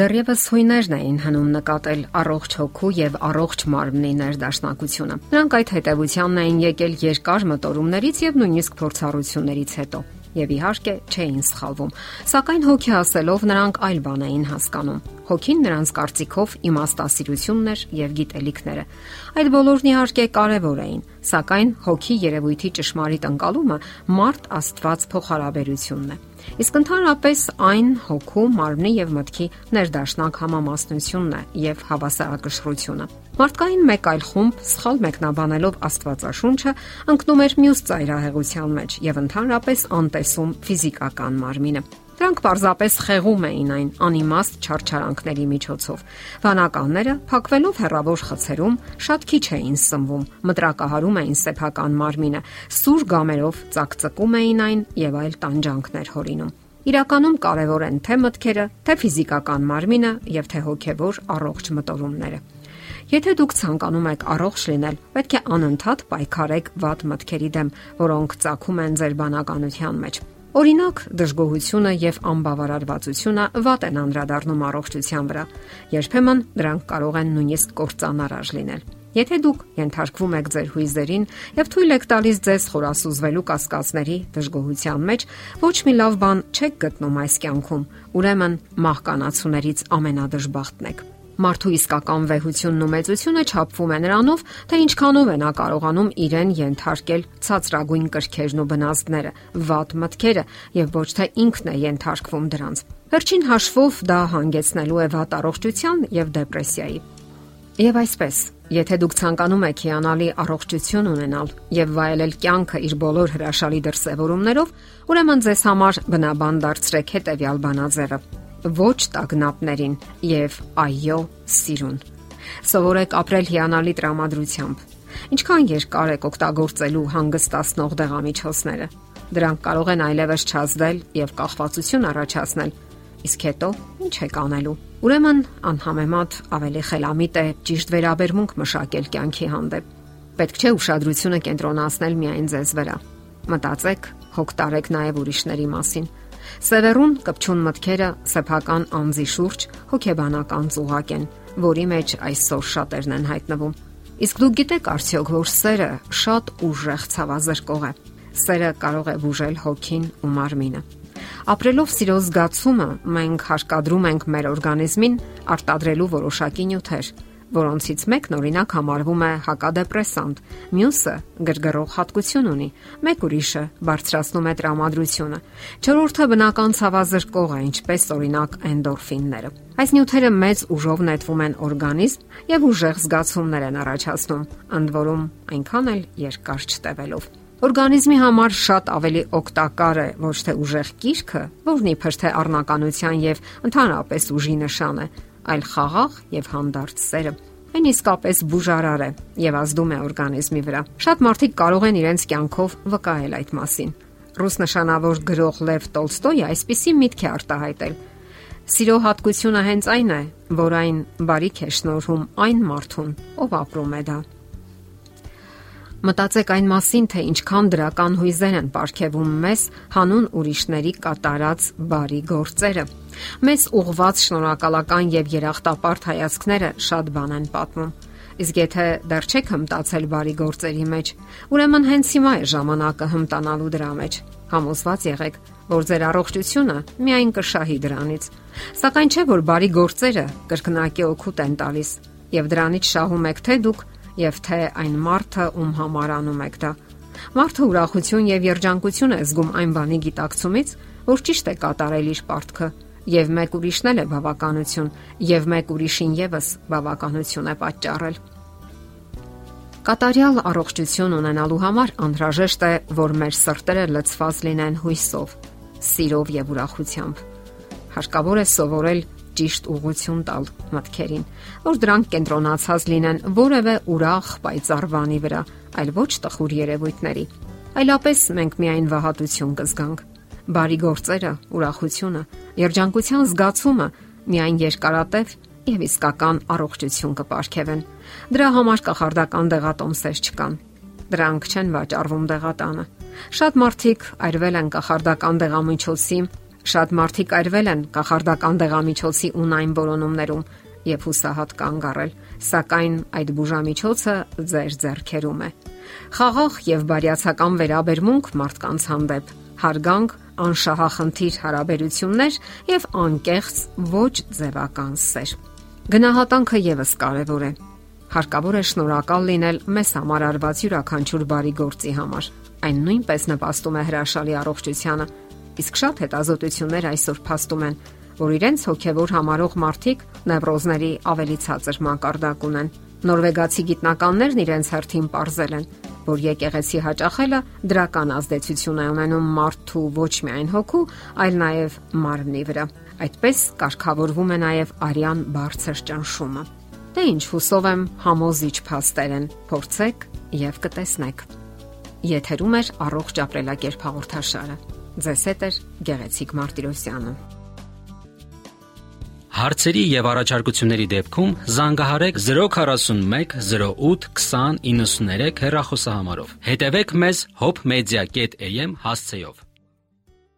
Դեռևս հույներն էին հնում նկատել առողջ հոգու եւ առողջ մարմնի ներդաշնակությունը։ Նրանք այդ հետևությանն էին եկել երկար մտորումներից եւ նույնիսկ փորձառություններից հետո եւ իհարկե չէին սխալվում։ Սակայն հոգի ասելով նրանք այլ բան էին հասկանում։ Հոգին նրանց կարծիքով իմաստասիրությունն էր եւ գիտելիքները։ Այդ բոլորն իհարկե կարեւոր էին, սակայն հոգի երևույթի ճշմարիտ ընկալումը մարդ Աստված փոխհարաբերությունն է։ Իսկ ընդհանրապես այն հոգու, մարմնի եւ մտքի ներդաշնակ համամասնությունն է եւ հավասարակշռությունը։ Մարդկային մեկ այլ խումբ սխալ մեկնաբանելով Աստվածաշունչը ընկնում էր մյուս ծայրահեղության մեջ եւ ընդհանրապես անտեսում ֆիզիկական մարմինը։ Դրանք պարզապես խեղում էին այն անիմաստ չարչարանքների միջոցով։ Վանականները, փակվելով հերավոր խցերում, շատ քիչ էին սնվում, մտրակահարում էին սեփական մարմինը, սուր գամերով цակծկում էին այն եւ այլ տանջանքներ հորինում։ Իրականում կարևոր են թե մտքերը, թե ֆիզիկական մարմինը եւ թե հոգեվոր առողջ մտորումները։ Եթե դուք ցանկանում եք առողջ լինել, պետք է անընդհատ պայքարեք վատ մտքերի դեմ, որոնք ցակում են ձեր բանականության մեջ։ Օրինակ, դժգոհությունը եւ անբավարարվածությունը վատ են անդրադառնում առողջության վրա։ Երբեմն դրանք կարող են նույնիսկ կործանարար լինել։ Եթե դուք ենթարկվում եք ձեր հույզերին եւ թույլ եք տալիս ձեզ խորասուզվելու կասկածների դժգոհության մեջ, ոչ մի լավ բան չեք գտնում այս կյանքում։ Ուրեմն մահկանացուներից ամենադժբախտն եք։ Մարդու իսկական վեհությունն ու մեծությունը չափվում է նրանով, թե ինչքանով է նա կարողանում իրեն ենթարկել ցածրագույն կրքերն ու բնազդները, վատ մտքերը եւ ոչ թե ինքն է ենթարկվում դրանց։ Վերջին հաշվով դա հանգեցնելու է վատ առողջության եւ դեպրեսիայի։ Եվ այսպես, եթե դուք ցանկանում եք հիանալի առողջություն ունենալ եւ վայելել կյանքը իր բոլոր հրաշալի դրսևորումներով, ուրեմն ձեզ համար բնաբան դարձրեք հետեւյալ բանաձևը ոչ տագնապներին եւ այո սիրուն։ Սովորեք ապրել հիանալի տրամադրությամբ։ Ինչքան երկար եք օգտագործելու հանգստացնող դեղամիջոցները։ Դրանք կարող են այլևս չազդել եւ կախվածություն առաջացնել։ Իսկ հետո ինչ եք անելու։ Ուրեմն անհամեմատ ավելի խելամիտ է ճիշտ վերաբերմունք մշակել կյանքի հանդեպ։ Պետք չէ ուշադրությունը կենտրոնացնել միայն ձեզ վրա։ Մտածեք, հոգ տարեք նաև ուրիշների մասին Սևերուն կպչուն մտքերը սեփական անձի շուրջ հոգեբանական ծուղակ են, որի մեջ այսօր շատերն են հայտնվում։ Իսկ դուք գիտեք արդյոք, որ սերը շատ ուժեղ ցավազրկող է։ Սերը կարող է բուժել հոգին ու մարմինը։ Ապրելով սիրո զգացումը մենք հարկադրում ենք մեր օրգանիզմին արտադրելու որոշակի նյութեր, որոնցից մեկն օրինակ համարվում է հակադեպրեսանտ, մյուսը գրգռող հատկություն ունի, մեկ ուրիշը բարձրացնում է տրամադրությունը։ Չորրորդը բնական ցավազրկող է, ինչպես օրինակ էնդորֆինները։ Այս նյութերը մեծ ուժով նետվում են օրգանիզմ եւ ուժեղ զգացումներ են առաջացնում, ընդ որում այնքան էլ երկար չտևելով։ Օրգանիզմի համար շատ ավելի օգտակար է ոչ թե ուժեղ կիրքը, որն իբր թե առնականության եւ ընդհանրապես ուժի նշան է, այլ խաղաղ եւ հանդարտ սերը։ Այն իսկապես բուժարար է եւ ազդում է օրգանիզմի վրա։ Շատ մարդիկ կարող են իրենց կյանքով վկայել այդ մասին։ Ռուս նշանավոր գրող Լև Տոլստոյը այսպիսի միտք է արտահայտել. Սիրո հատկությունը հենց այն է, որ այն բարիք է շնորհում այն մարդուն, ով ապրում է դա։ Մտածեք այն մասին, թե ինչքան դրական հույզեր են ապարգևում մեզ հանուն ուրիշների կատարած բարի գործերը։ Մեզ ուղված շնորհակալական եւ երախտապարտ հայացքները շատ բան են պատմում։ Իսկ եթե դեռ չեք հմտացել բարի գործերի մեջ, ուրեմն հենց հիմա է ժամանակը հմտանալու դրա մեջ։ Համոզված եղեք, որ ձեր առողջությունը միայն կշահի դրանից։ Սակայն չէ որ բարի գործերը կրկնակի օգուտ են տալիս, եւ դրանից շահում եք թե դուք, եւ թե այն մարդը, ում համար անում եք դա։ Մարդը ուրախություն եւ երջանկություն է զգում այն բանի գիտակցումից, որ ճիշտ է կատարել իր պարտքը, եւ մեկ ուրիշն էլ է բավականություն, եւ մեկ ուրիշին եւս բավականություն է պատճառել։ Կատարյալ առողջություն ունենալու համար անհրաժեշտ է, որ մեր սրտերը լցված լինեն հույսով, սիրով եւ ուրախությամբ։ Հարկավոր է սովորել ճիշտ ուղություն տալ մտքերին, որ դրանք կենտրոնացած լինեն որևէ ուրախ պայծառ բանի վրա, այլ ոչ տխուր երևույթների։ Այլապես մենք միայն վհատություն կզգանք։ Բարի գործերը, ուրախությունը, երջանկության զգացումը միայն երկարատև եւ իսկական առողջություն կապարքևեն։ Դրա համար կախարդական դեղատոմսեր չկան։ Դրանք չեն վաճառվում դեղատանը։ Շատ մարդիկ այրվել են կախարդական դեղամիջոցի Շատ մարդիկ այրվել են կախարդական դեղամիջոցի ունայն որոնումներում եւ հուսահատ կանգ առել, սակայն այդ բուժամիջոցը ձեր ձեռքերում է։ Խաղաղ եւ բարյացակամ վերաբերմունք մարդկանց հանդեպ, հարգանք, անշահախնդիր հարաբերություններ եւ անկեղծ ոչ ձևական սեր։ Գնահատանքը եւս կարեւոր է։ Հարկավոր է շնորհակալ լինել մեզ համար արված յուրաքանչյուր բարի գործի համար։ Այն նույնպես նպաստում է հրաշալի առողջությանը Իսկ շատ հետազոտություններ այսօր փաստում են, որ իրենց հոգևոր համարող մարդիկ նևրոզների ավելի ցածր մակարդակ ունեն։ Նորվեգացի գիտնականներն իրենց հերթին ողրզել են, որ եկեղեցի հաճախելը դրական ազդեցություն է ունենում մարդու ոչ միայն հոգու, այլ նաև մարմնի վրա։ Այդպես կարգավորվում է նաև արյան բարձր ճնշումը։ Դե ինչ հուսով եմ համոզիչ փաստեր են։ Փորձեք եւ կտեսնեք։ Եթերում է առողջ ապրելակերպ հաղորդաշարը։ Ձեզ հետ է Գեղեցիկ Մարտիրոսյանը։ Հարցերի եւ առաջարկությունների դեպքում զանգահարեք 041 08 20 93 հեռախոսահամարով։ Հետևեք մեզ hopmedia.am հասցեով։